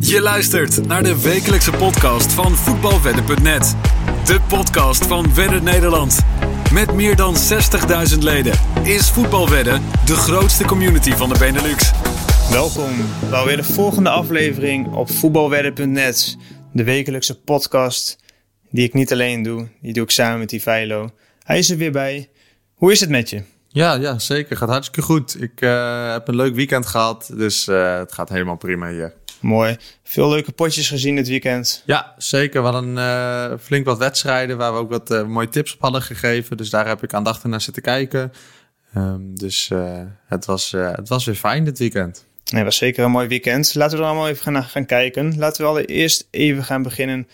Je luistert naar de wekelijkse podcast van voetbalwedden.net. De podcast van Wedden Nederland. Met meer dan 60.000 leden is Voetbalwedden de grootste community van de Benelux. Welkom bij weer de volgende aflevering op voetbalwedden.net. De wekelijkse podcast die ik niet alleen doe, die doe ik samen met Ivailo. Hij is er weer bij. Hoe is het met je? Ja, ja, zeker. Gaat hartstikke goed. Ik uh, heb een leuk weekend gehad, dus uh, het gaat helemaal prima hier. Mooi. Veel leuke potjes gezien dit weekend. Ja, zeker. We hadden uh, flink wat wedstrijden waar we ook wat mooie tips op hadden gegeven. Dus daar heb ik aandachtig naar zitten kijken. Um, dus het, was, het was weer fijn dit weekend. Nee, het was zeker een mooi weekend. Laten we er allemaal even gaan, gaan kijken. Laten we allereerst even gaan beginnen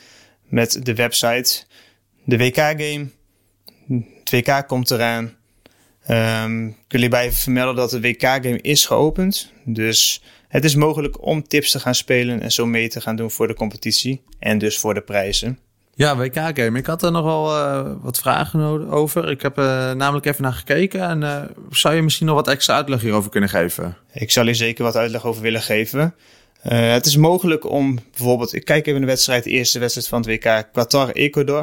met de website. De WK-game. Het WK komt eraan. Um, ik wil hierbij even vermelden dat de WK-game is geopend. Dus het is mogelijk om tips te gaan spelen en zo mee te gaan doen voor de competitie. En dus voor de prijzen. Ja, WK-game. Ik had er nog wel uh, wat vragen over. Ik heb uh, namelijk even naar gekeken. En uh, zou je misschien nog wat extra uitleg hierover kunnen geven? Ik zal hier zeker wat uitleg over willen geven. het is mogelijk om bijvoorbeeld... Ik kijk even de wedstrijd, de eerste wedstrijd van het WK. Qatar-Ecuador.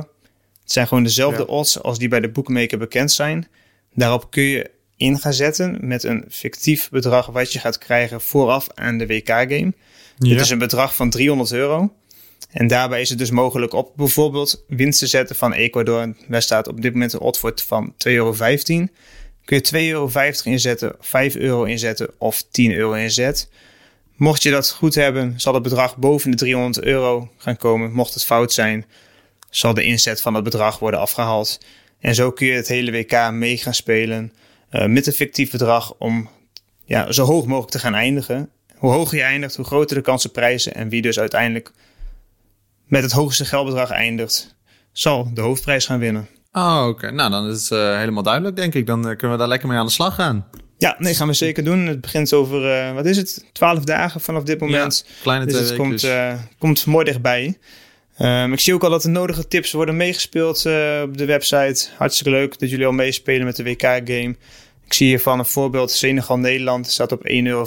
Het zijn gewoon dezelfde ja. odds als die bij de bookmaker bekend zijn. Daarop kun je in gaan zetten met een fictief bedrag wat je gaat krijgen vooraf aan de WK-game. Ja. Dit is een bedrag van 300 euro. En daarbij is het dus mogelijk op bijvoorbeeld winst te zetten van Ecuador. Daar staat op dit moment een oddfort van 2,15 euro. Kun je 2,50 euro inzetten, 5 euro inzetten of 10 euro inzet. Mocht je dat goed hebben, zal het bedrag boven de 300 euro gaan komen. Mocht het fout zijn, zal de inzet van het bedrag worden afgehaald. En zo kun je het hele WK mee gaan spelen met een fictief bedrag om ja, zo hoog mogelijk te gaan eindigen. Hoe hoger je eindigt, hoe groter de kansen prijzen. En wie dus uiteindelijk met het hoogste geldbedrag eindigt, zal de hoofdprijs gaan winnen. Oh, oké. Nou, dan is het uh, helemaal duidelijk, denk ik. Dan uh, kunnen we daar lekker mee aan de slag gaan. Ja, nee, gaan we zeker doen. Het begint over, uh, wat is het, twaalf dagen vanaf dit moment. Ja, kleine dus het komt, komt mooi dichtbij. Um, ik zie ook al dat de nodige tips worden meegespeeld uh, op de website. Hartstikke leuk dat jullie al meespelen met de WK-game. Ik zie hiervan een voorbeeld. Senegal-Nederland staat op 1,65 euro.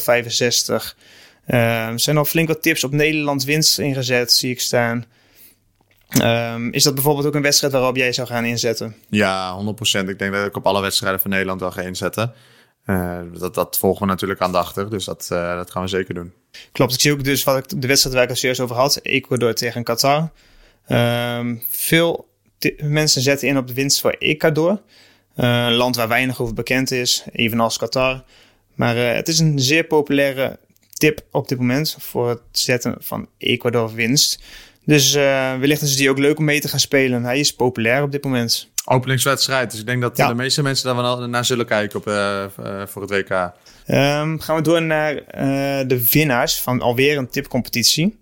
Um, er zijn al flink wat tips op Nederland winst ingezet, zie ik staan. Um, is dat bijvoorbeeld ook een wedstrijd waarop jij zou gaan inzetten? Ja, 100%. Ik denk dat ik op alle wedstrijden van Nederland wel ga inzetten. Uh, dat, dat volgen we natuurlijk aandachtig, dus dat, uh, dat gaan we zeker doen. Klopt, ik zie ook dus wat ik de wedstrijd waar ik het serieus over had, Ecuador tegen Qatar. Um, veel mensen zetten in op de winst voor Ecuador. Uh, een land waar weinig over bekend is, evenals Qatar. Maar het is een zeer populaire tip op dit moment voor het zetten van Ecuador winst. Dus wellicht is die ook leuk om mee te gaan spelen. Hij is populair op dit moment. Openingswedstrijd, dus ik denk dat ja. de meeste mensen daar wel naar zullen kijken op, uh, voor het WK. Um, gaan we door naar uh, de winnaars van alweer een tipcompetitie.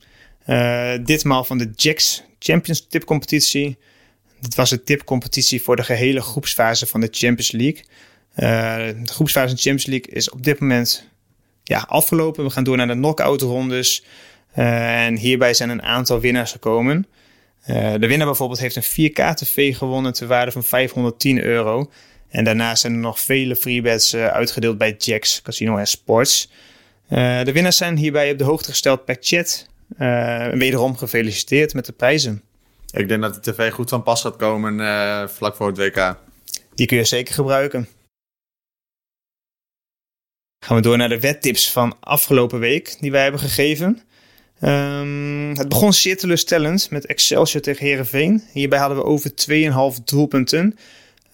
Uh, ditmaal van de Jacks Champions tipcompetitie. Dit was de tipcompetitie voor de gehele groepsfase van de Champions League. De groepsfase van de Champions League is op dit moment ja, afgelopen. We gaan door naar de knock-out rondes. en hierbij zijn een aantal winnaars gekomen. De winnaar bijvoorbeeld heeft een 4K-TV gewonnen ter waarde van 510 euro. En daarnaast zijn er nog vele freebets uh, uitgedeeld bij Jacks Casino en Sports. Uh, de winnaars zijn hierbij op de hoogte gesteld per chat. Wederom gefeliciteerd met de prijzen. Ik denk dat de tv goed van pas gaat komen vlak voor het WK. Die kun je zeker gebruiken. Gaan we door naar de wedtips van afgelopen week die wij hebben gegeven. Um, het begon zeer teleurstellend met Excelsior tegen Herenveen. Hierbij hadden we over 2,5 doelpunten.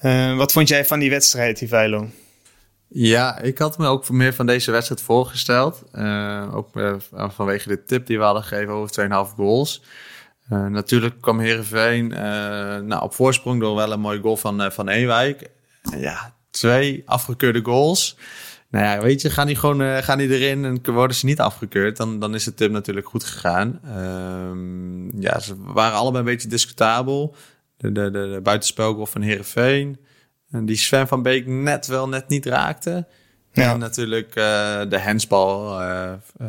Uh, wat vond jij van die wedstrijd, Ivailo? Ja, ik had me ook meer van deze wedstrijd voorgesteld. Uh, ook uh, vanwege de tip die we hadden gegeven over 2,5 goals. natuurlijk kwam Heerenveen nou, op voorsprong door wel een mooi goal van, van Ewijk. ja, twee afgekeurde goals. Nou ja, weet je, gaan die gewoon gaan die erin en worden ze niet afgekeurd, dan, dan is de tip natuurlijk goed gegaan. Ehm, ja, ze waren allebei een beetje discutabel de, de, de, de buitenspelgoal van Herenveen. En die Sven van Beek net wel net niet raakte. Ja. En natuurlijk uh, de handsbal uh, uh,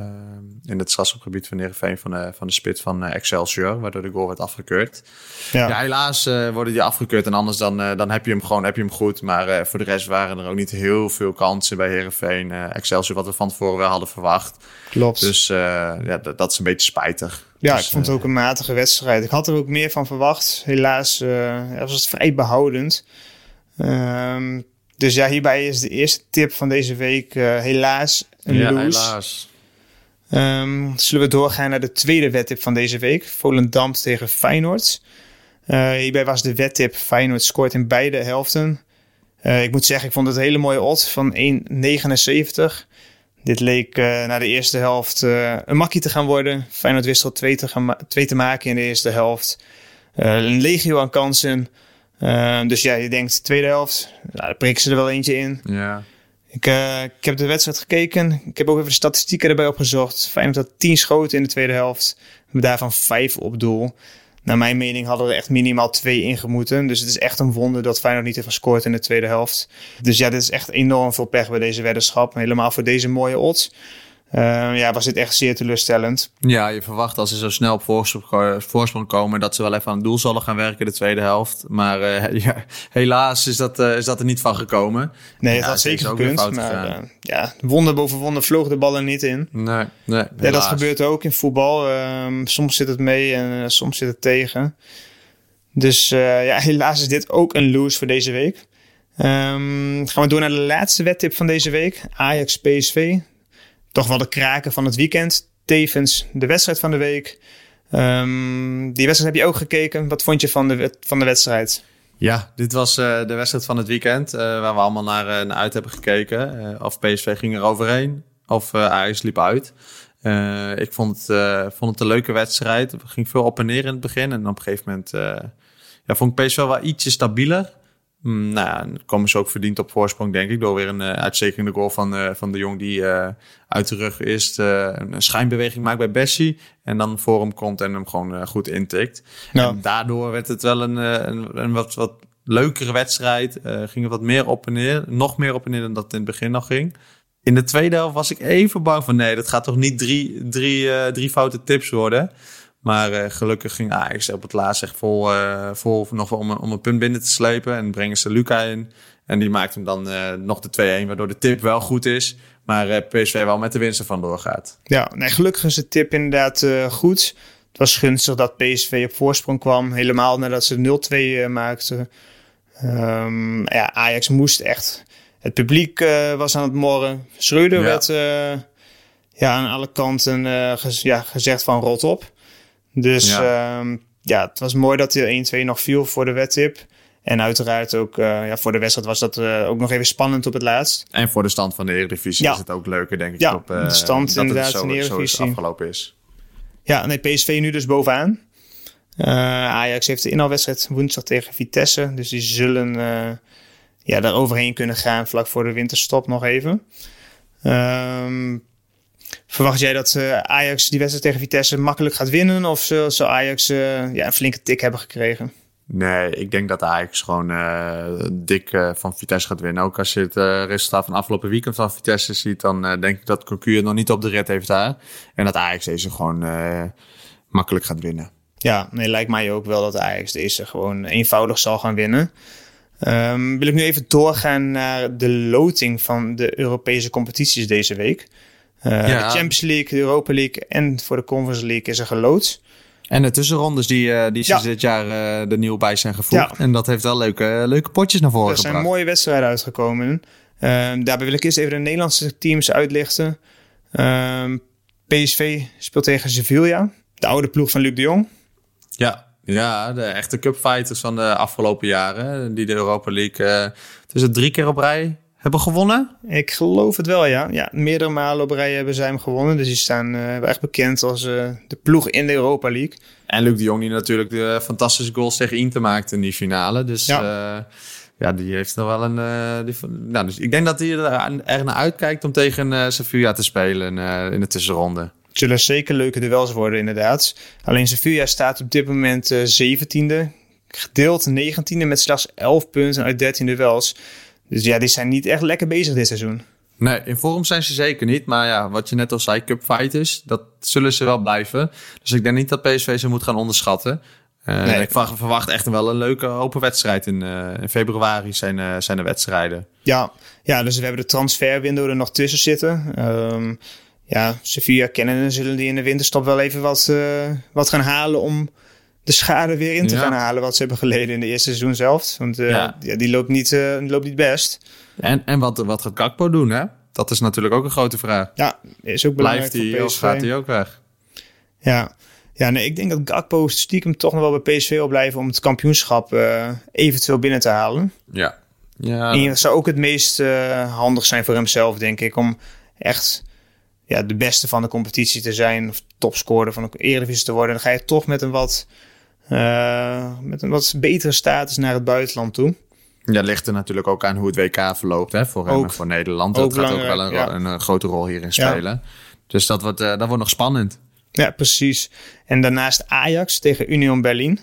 in het strafschopgebied van Heerenveen van de, van de spit van Excelsior, waardoor de goal werd afgekeurd. Ja, ja helaas worden die afgekeurd en anders dan, dan heb je hem gewoon heb je hem goed. Maar voor de rest waren er ook niet heel veel kansen bij Heerenveen. Excelsior wat we van tevoren wel hadden verwacht. Klopt. Dus ja, dat, dat, is een beetje spijtig. Ja, dus, ik vond het ook een matige wedstrijd. Ik had er ook meer van verwacht. Helaas was het vrij behoudend. Ehm, dus ja, hierbij is de eerste tip van deze week uh, helaas een ja, helaas. Um, zullen we doorgaan naar de tweede wedtip van deze week. Volendam tegen Feyenoord. Uh, hierbij was de wedtip Feyenoord scoort in beide helften. Uh, ik moet zeggen, ik vond het een hele mooie odd van 1,79. Dit leek na de eerste helft een makkie te gaan worden. Feyenoord wist al twee te, gaan twee te maken in de eerste helft. een legio aan kansen. Uh, dus ja, je denkt tweede helft, nou, daar prikken ze er wel eentje in. Ja. Ik, uh, ik heb de wedstrijd gekeken. Ik heb ook even de statistieken erbij opgezocht. Feyenoord had 10 schoten in de tweede helft. We daarvan 5 op doel. Naar mijn mening hadden er echt minimaal twee ingemoeten. Dus het is echt een wonder dat Feyenoord niet heeft gescoord in de tweede helft. Dus ja, dit is echt enorm veel pech bij deze weddenschap. Helemaal voor deze mooie odds. Uh, ja, was dit echt zeer teleurstellend. Ja, je verwacht als ze zo snel op voorsprong komen... dat ze wel even aan het doel zullen gaan werken de tweede helft. Maar uh, ja, helaas is dat, uh, is dat er niet van gekomen. Nee, het had zeker gekund. Maar ja, wonder boven wonder vloog de bal er niet in. Nee, nee ja, dat gebeurt ook in voetbal. Ehm, soms zit het mee en soms zit het tegen. Dus ja, helaas is dit ook een lose voor deze week. Um, gaan we door naar de laatste wedtip van deze week. Ajax-PSV toch wel de kraken van het weekend. Tevens de wedstrijd van de week. Um, die wedstrijd heb je ook gekeken. Wat vond je van de, van de wedstrijd? Ja, dit was uh, de wedstrijd van het weekend. Uh, waar we allemaal naar, uh, naar uit hebben gekeken. of PSV ging er overheen. Of Ajax liep uit. ik vond het, vond het een leuke wedstrijd. Het ging veel op en neer in het begin. En op een gegeven moment ja, vond ik PSV wel ietsje stabieler. Mm, nou ja, komen ze ook verdiend op voorsprong, denk ik. Door weer een uh, uitstekende goal van, uh, van de jong die uh, uit de rug is. een schijnbeweging maakt bij Bessie. En dan voor hem komt en hem gewoon goed intikt. En daardoor werd het wel een, een, een, wat, wat leukere wedstrijd. ging er wat meer op en neer. Nog meer op en neer dan dat het in het begin nog ging. In de tweede helft was ik even bang van... nee, dat gaat toch niet drie, drie, drie foute tips worden... Maar uh, gelukkig ging Ajax op het laatst echt vol, uh, vol nog om, om een punt binnen te slepen. En brengen ze Luca in. En die maakt hem dan uh, nog de 2-1, waardoor de tip wel goed is. Maar PSV wel met de winst ervan doorgaat. Ja, nee, gelukkig is de tip inderdaad goed. Het was gunstig dat PSV op voorsprong kwam. Helemaal nadat ze 0-2 maakten. Um, ja, Ajax moest echt. Het publiek was aan het morren. Schreuder ja. werd ja, aan alle kanten gez ja, gezegd van rot op. Dus ja. Um, ja, het was mooi dat de 1-2 nog viel voor de wedtip. En uiteraard ook uh, ja, voor de wedstrijd was dat uh, ook nog even spannend op het laatst. En voor de stand van de Eredivisie ja. is het ook leuker, denk ik. Ja, op, uh, de stand dat inderdaad het zo, in de Eredivisie. afgelopen is. Ja, nee, PSV nu dus bovenaan. Ajax heeft de inhaalwedstrijd woensdag tegen Vitesse. Dus die zullen ja, daar overheen kunnen gaan vlak voor de winterstop nog even. Um, Verwacht jij dat uh, Ajax die wedstrijd tegen Vitesse makkelijk gaat winnen? Of zal, Ajax uh, ja, een flinke tik hebben gekregen? Nee, ik denk dat Ajax gewoon uh, dik van Vitesse gaat winnen. Ook als je het resultaat van afgelopen weekend van Vitesse ziet, dan denk ik dat Cocu het nog niet op de red heeft daar. En dat Ajax deze gewoon makkelijk gaat winnen. Ja, nee, lijkt mij ook wel dat Ajax deze gewoon eenvoudig zal gaan winnen. Um, wil ik nu even doorgaan naar de loting van de Europese competities deze week. Uh, De Champions League, de Europa League en voor de Conference League is er gelood. En de tussenrondes die, uh, die ja. dit jaar uh, er nieuw bij zijn gevoegd. Ja. En dat heeft wel leuke, leuke potjes naar voren gebracht. Er zijn mooie wedstrijden uitgekomen. daarbij wil ik eerst even de Nederlandse teams uitlichten. Ehm, PSV speelt tegen Sevilla. De oude ploeg van Luc de Jong. Ja, ja de echte cupfighters van de afgelopen jaren. Die de Europa League tussen drie keer op rij hebben gewonnen? Ik geloof het wel, ja. ja meerdere malen op rij hebben zij hem gewonnen. Dus die staan uh, echt bekend als uh, de ploeg in de Europa League. En Luc de Jong die natuurlijk de fantastische goals tegen Inter maakte in die finale. Dus ja, uh, ja die heeft nog wel een... Die, nou, dus ik denk dat hij er, er naar uitkijkt om tegen Sevilla te spelen in de tussenronde. Het zullen zeker leuke duels worden, inderdaad. Alleen Sevilla staat op dit moment 17e. Gedeeld 19e met slechts 11 punten uit 13 duels. Dus ja, die zijn niet echt lekker bezig dit seizoen. Nee, in vorm zijn ze zeker niet. Maar ja, wat je net al zei, cup fighters, dat zullen ze wel blijven. Dus ik denk niet dat PSV ze moet gaan onderschatten. Uh, nee. Ik verwacht echt wel een leuke open wedstrijd. In, uh, in februari zijn, uh, zijn de wedstrijden. Ja. ja, dus we hebben de transferwindow er nog tussen zitten. Um, ja, Sevilla kennen zullen die in de winterstop wel even wat, wat gaan halen om de schade weer in te ja. gaan halen wat ze hebben geleden in de eerste seizoen zelf. Want ja. ja. die, loopt niet, die loopt niet best. En, en wat, wat gaat Gakpo doen, hè? Dat is natuurlijk ook een grote vraag. Ja, is ook belangrijk Blijft hij of gaat hij ook weg? Ja, ja nee, ik denk dat Gakpo stiekem toch nog wel bij PSV wil blijven om het kampioenschap uh, eventueel binnen te halen. Ja. ja. En dat zou ook het meest uh, handig zijn voor hemzelf, denk ik, om echt ja, de beste van de competitie te zijn of topscorer van de Eredivisie te worden. Dan ga je toch met een wat, uh, met een wat betere status naar het buitenland toe. Ja, ligt er natuurlijk ook aan hoe het WK verloopt hè, voor hem en voor Nederland. Dat gaat ook wel een, ja. een, een, grote rol hierin spelen. Ja. Dus dat wordt, uh, dat wordt nog spannend. Ja, precies. En daarnaast Ajax tegen Union Berlin.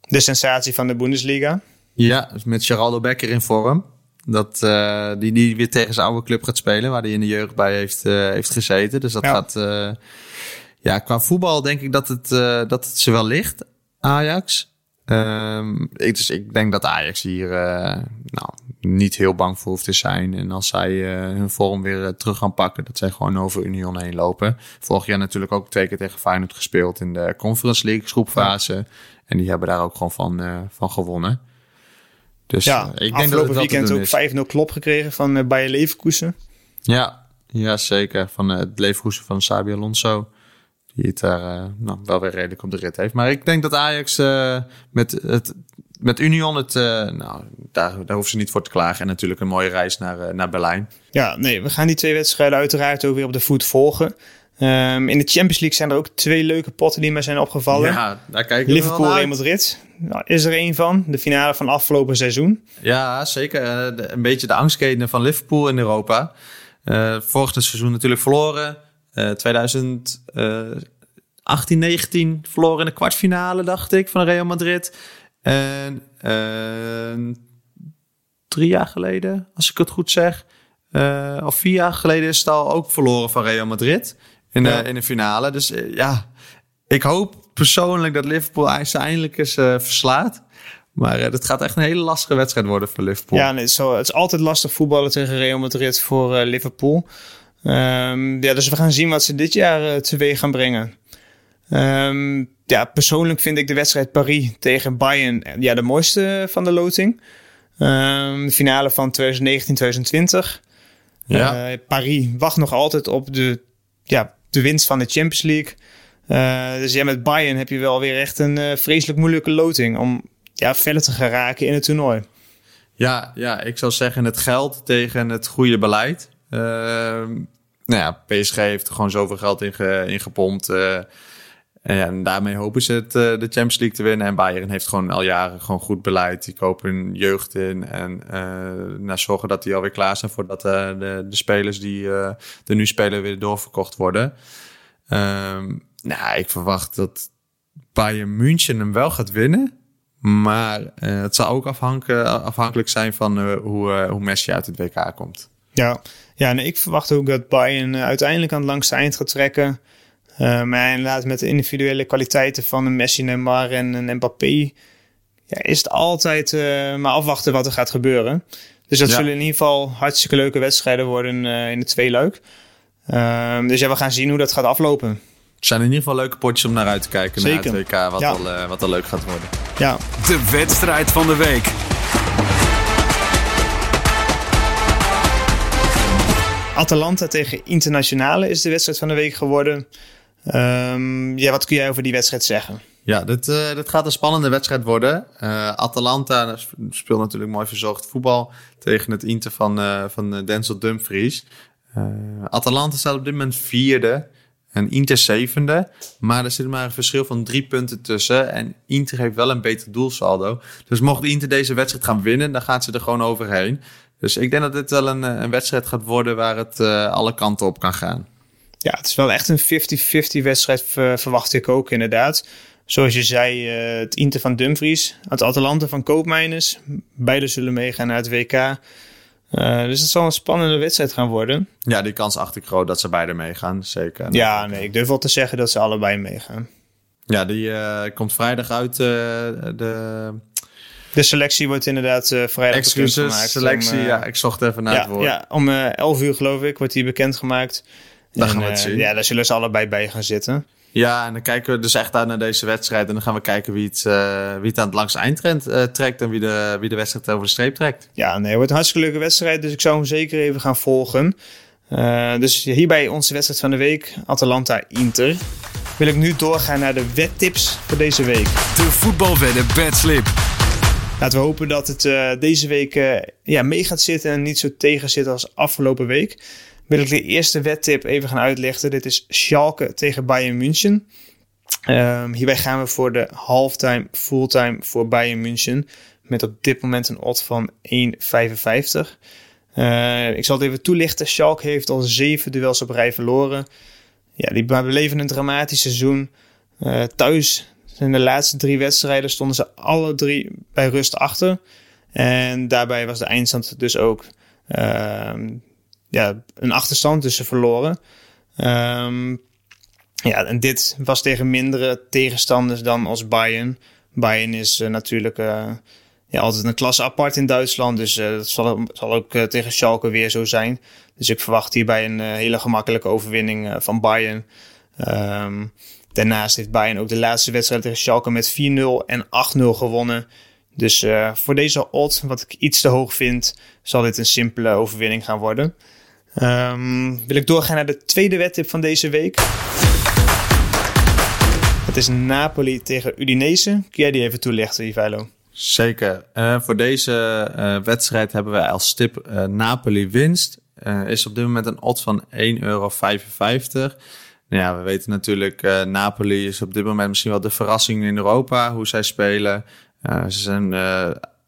De sensatie van de Bundesliga. Ja, met Geraldo Becker in vorm. Dat, uh, die, die weer tegen zijn oude club gaat spelen, waar hij in de jeugd bij heeft, uh, heeft gezeten. Dus dat ja. gaat. Uh, ja, qua voetbal denk ik dat het, dat het ze wel ligt, Ajax. Um, ik, dus ik denk dat Ajax hier nou, niet heel bang voor hoeft te zijn. En als zij uh, hun vorm weer uh, terug gaan pakken, dat zij gewoon over Union heen lopen. Vorig jaar natuurlijk ook twee keer tegen Feyenoord gespeeld in de Conference League groepfase. Ja. En die hebben daar ook gewoon van, van gewonnen. Dus ja, ik denk dat het weekend ook 5-0 klop gekregen van Bayer Leverkusen. Ja, ja zeker. Van het Leverkusen van Sabi Alonso. Die het daar nou, wel weer redelijk op de rit heeft. Maar ik denk dat Ajax met het met Union, het, uh, nou, daar, daar hoeven ze niet voor te klagen. En natuurlijk een mooie reis naar, uh, naar Berlijn. Ja, nee, we gaan die twee wedstrijden uiteraard ook weer op de voet volgen. Um, in de Champions League zijn er ook twee leuke potten die mij zijn opgevallen. Ja, daar kijken Liverpool Real Madrid. Nou, is er een van, de finale van afgelopen seizoen. Ja, zeker. Uh, de, een beetje de angstketen van Liverpool in Europa. vorig seizoen natuurlijk verloren. 2018, 19 verloren in de kwartfinale, dacht ik, van Real Madrid. En uh, drie jaar geleden, als ik het goed zeg, uh, of vier jaar geleden is het al ook verloren van Real Madrid in ja. in de finale. Dus ja, ik hoop persoonlijk dat Liverpool eindelijk eens verslaat. Maar uh, dat gaat echt een hele lastige wedstrijd worden voor Liverpool. Ja, nee, zo, het is altijd lastig voetballen tegen Real Madrid voor uh, Liverpool. Um, ja, dus we gaan zien wat ze dit jaar uh, teweeg gaan brengen. Um, ja, persoonlijk vind ik de wedstrijd Paris tegen Bayern ja, de mooiste van de loting. Um, de finale van 2019-2020. Ja. Uh, Paris wacht nog altijd op de, ja, de winst van de Champions League. Uh, dus ja, met Bayern heb je wel weer echt een uh, vreselijk moeilijke loting om ja, verder te geraken in het toernooi. Ja, ja, ik zou zeggen het geld tegen het goede beleid. Uh, nou ja, PSG heeft er gewoon zoveel geld in, ge, in gepompt. En, ja, en daarmee hopen ze het, uh, de Champions League te winnen. En Bayern heeft gewoon al jaren gewoon goed beleid. Die kopen hun jeugd in en uh, nou, zorgen dat die alweer klaar zijn voordat uh, de, de spelers die uh, er nu spelen weer doorverkocht worden. Um, nou, ik verwacht dat Bayern München hem wel gaat winnen. Maar het zal ook afhankelijk zijn van hoe, hoe Messi uit het WK komt. Ja, ja en ik verwacht ook dat Bayern uiteindelijk aan het langste eind gaat trekken. Uh, maar inderdaad, met de individuele kwaliteiten van een Messi, Neymar en een Mbappé, ja, is het altijd uh, maar afwachten wat er gaat gebeuren. Dus dat ja. zullen in ieder geval hartstikke leuke wedstrijden worden uh, in de twee leuk. dus ja, we gaan zien hoe dat gaat aflopen. Het zijn in ieder geval leuke potjes om naar uit te kijken Zeker. naar het WK, wat, ja. al, wat al leuk gaat worden. Ja. De wedstrijd van de week. Atalanta tegen Internationale is de wedstrijd van de week geworden. Um, ja, wat kun jij over die wedstrijd zeggen? Ja, dit, uh, gaat een spannende wedstrijd worden. Uh, Atalanta speelt natuurlijk mooi verzorgd voetbal tegen het Inter van, uh, van Denzel Dumfries. Atalanta staat op dit moment vierde en Inter zevende. Maar er zit maar een verschil van drie punten tussen. En Inter heeft wel een beter doelsaldo. Dus mocht Inter deze wedstrijd gaan winnen, dan gaat ze er gewoon overheen. Dus ik denk dat dit wel een, een wedstrijd gaat worden waar het alle kanten op kan gaan. Ja, het is wel echt een 50-50 wedstrijd, verwacht ik ook inderdaad. Zoals je zei, uh, het Inter van Dumfries, het Atalanta van Koopmeiners. Beide zullen meegaan naar het WK. Uh, dus het zal een spannende wedstrijd gaan worden. Ja, die kans acht ik groot dat ze beide meegaan, zeker. Ja, nee, ik durf wel te zeggen dat ze allebei meegaan. Ja, die uh, komt vrijdag uit de... De selectie wordt inderdaad uh, vrijdag Excuses, selectie, om, ja, ik zocht even naar ja, het woord. Ja, om 11 uur geloof ik wordt die bekendgemaakt. Dan gaan we het zien. Ja, daar zullen ze allebei bij gaan zitten. Ja, en dan kijken we dus echt uit naar deze wedstrijd. En dan gaan we kijken wie het, uh, wie het aan het langs eindtrend uh, trekt. En wie de, wie de wedstrijd over de streep trekt. Ja, nee, het wordt een hartstikke leuke wedstrijd. Dus ik zou hem zeker even gaan volgen. Uh, dus hierbij onze wedstrijd van de week. Atalanta-Inter. Wil ik nu doorgaan naar de wedtips voor deze week. De voetbalwedden bedslip. Laten we hopen dat het deze week ja, mee gaat zitten. En niet zo tegen zit als afgelopen week wil ik de eerste wedtip even gaan uitleggen. Dit is Schalke tegen Bayern München. Um, hierbij gaan we voor de halftime, fulltime voor Bayern München. Met op dit moment een odd van 1,55. Uh, ik zal het even toelichten. Schalke heeft al zeven duels op rij verloren. Ja, die beleven een dramatisch seizoen. Thuis in de laatste drie wedstrijden stonden ze alle drie bij rust achter. En daarbij was de eindstand dus ook uh, ja, een achterstand, dus ze verloren. Um, ja, en dit was tegen mindere tegenstanders dan als Bayern. Bayern is uh, natuurlijk uh, ja, altijd een klasse apart in Duitsland. Dus uh, dat zal, zal ook tegen Schalke weer zo zijn. Dus ik verwacht hierbij een hele gemakkelijke overwinning van Bayern. Um, daarnaast heeft Bayern ook de laatste wedstrijd tegen Schalke met 4-0 en 8-0 gewonnen. Dus voor deze odd, wat ik iets te hoog vind, zal dit een simpele overwinning gaan worden. Um, wil ik doorgaan naar de tweede wedtip van deze week. Het is Napoli tegen Udinese. Kun jij die even toelichten, Ivailo? Zeker. Uh, voor deze uh, wedstrijd hebben wij als tip Napoli winst. is op dit moment een odd van 1,55 euro. Ja, we weten natuurlijk, Napoli is op dit moment misschien wel de verrassing in Europa, hoe zij spelen. ze zijn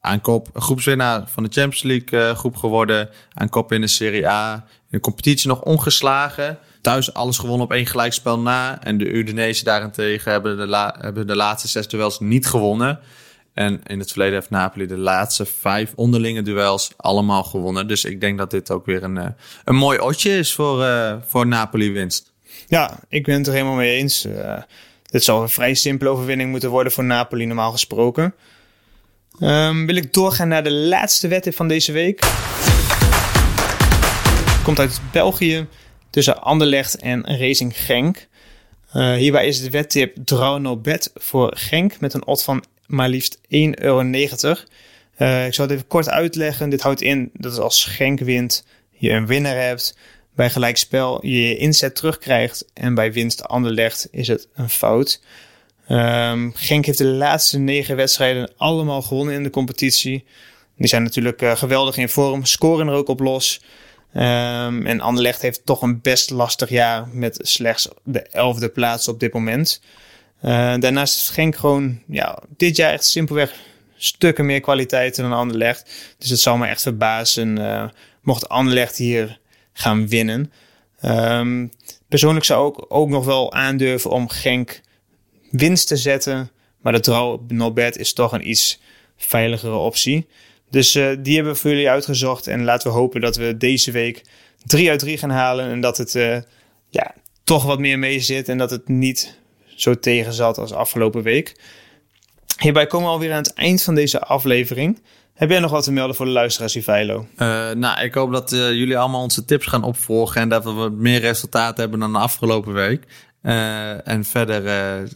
aan kop groepswinnaar van de Champions League groep geworden. Aan kop in de Serie A de competitie nog ongeslagen. Thuis alles gewonnen op één gelijkspel na. En de Udinese daarentegen hebben de, hebben de laatste zes duels niet gewonnen. En in het verleden heeft Napoli de laatste vijf onderlinge duels allemaal gewonnen. Dus ik denk dat dit ook weer een, eh, een mooi otje is voor, uh, voor Napoli winst. Ja, ik ben het er helemaal mee eens. Uh, dit zal een vrij simpele overwinning moeten worden voor Napoli normaal gesproken. Um, wil ik doorgaan naar de laatste wedstrijd van deze week komt uit België tussen Anderlecht en Racing Genk. Uh, hierbij is de wedtip Draw No Bet voor Genk met een odd van maar liefst 1,90 euro. Uh, ik zal het even kort uitleggen. Dit houdt in dat als Genk wint, je een winnaar hebt. Bij gelijkspel je je inzet terugkrijgt. En bij winst Anderlecht is het een fout. Um, Genk heeft de laatste negen wedstrijden allemaal gewonnen in de competitie. Die zijn natuurlijk uh, geweldig in vorm, scoren er ook op los. Um, en Anderlecht heeft toch een best lastig jaar met slechts de elfde plaats op dit moment. Uh, daarnaast is Genk gewoon ja, dit jaar echt simpelweg stukken meer kwaliteiten dan Anderlecht. Dus het zal me echt verbazen uh, mocht Anderlecht hier gaan winnen. Um, persoonlijk zou ik ook nog wel aandurven om Genk winst te zetten. Maar de draw Nobet is toch een iets veiligere optie. Dus uh, die hebben we voor jullie uitgezocht. En laten we hopen dat we deze week 3 uit 3 gaan halen. En dat het uh, ja, toch wat meer mee zit. En dat het niet zo tegen zat als afgelopen week. Hierbij komen we alweer aan het eind van deze aflevering. Heb jij nog wat te melden voor de luisteraars, Ivailo? Uh, nou, ik hoop dat uh, jullie allemaal onze tips gaan opvolgen en dat we wat meer resultaat hebben dan de afgelopen week. Uh, en verder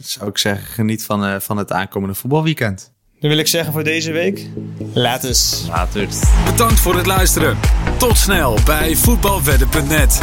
zou ik zeggen, geniet van, van het aankomende voetbalweekend. Dan wil ik zeggen voor deze week, laters. Laters. Bedankt voor het luisteren. Tot snel bij voetbalwedden.net.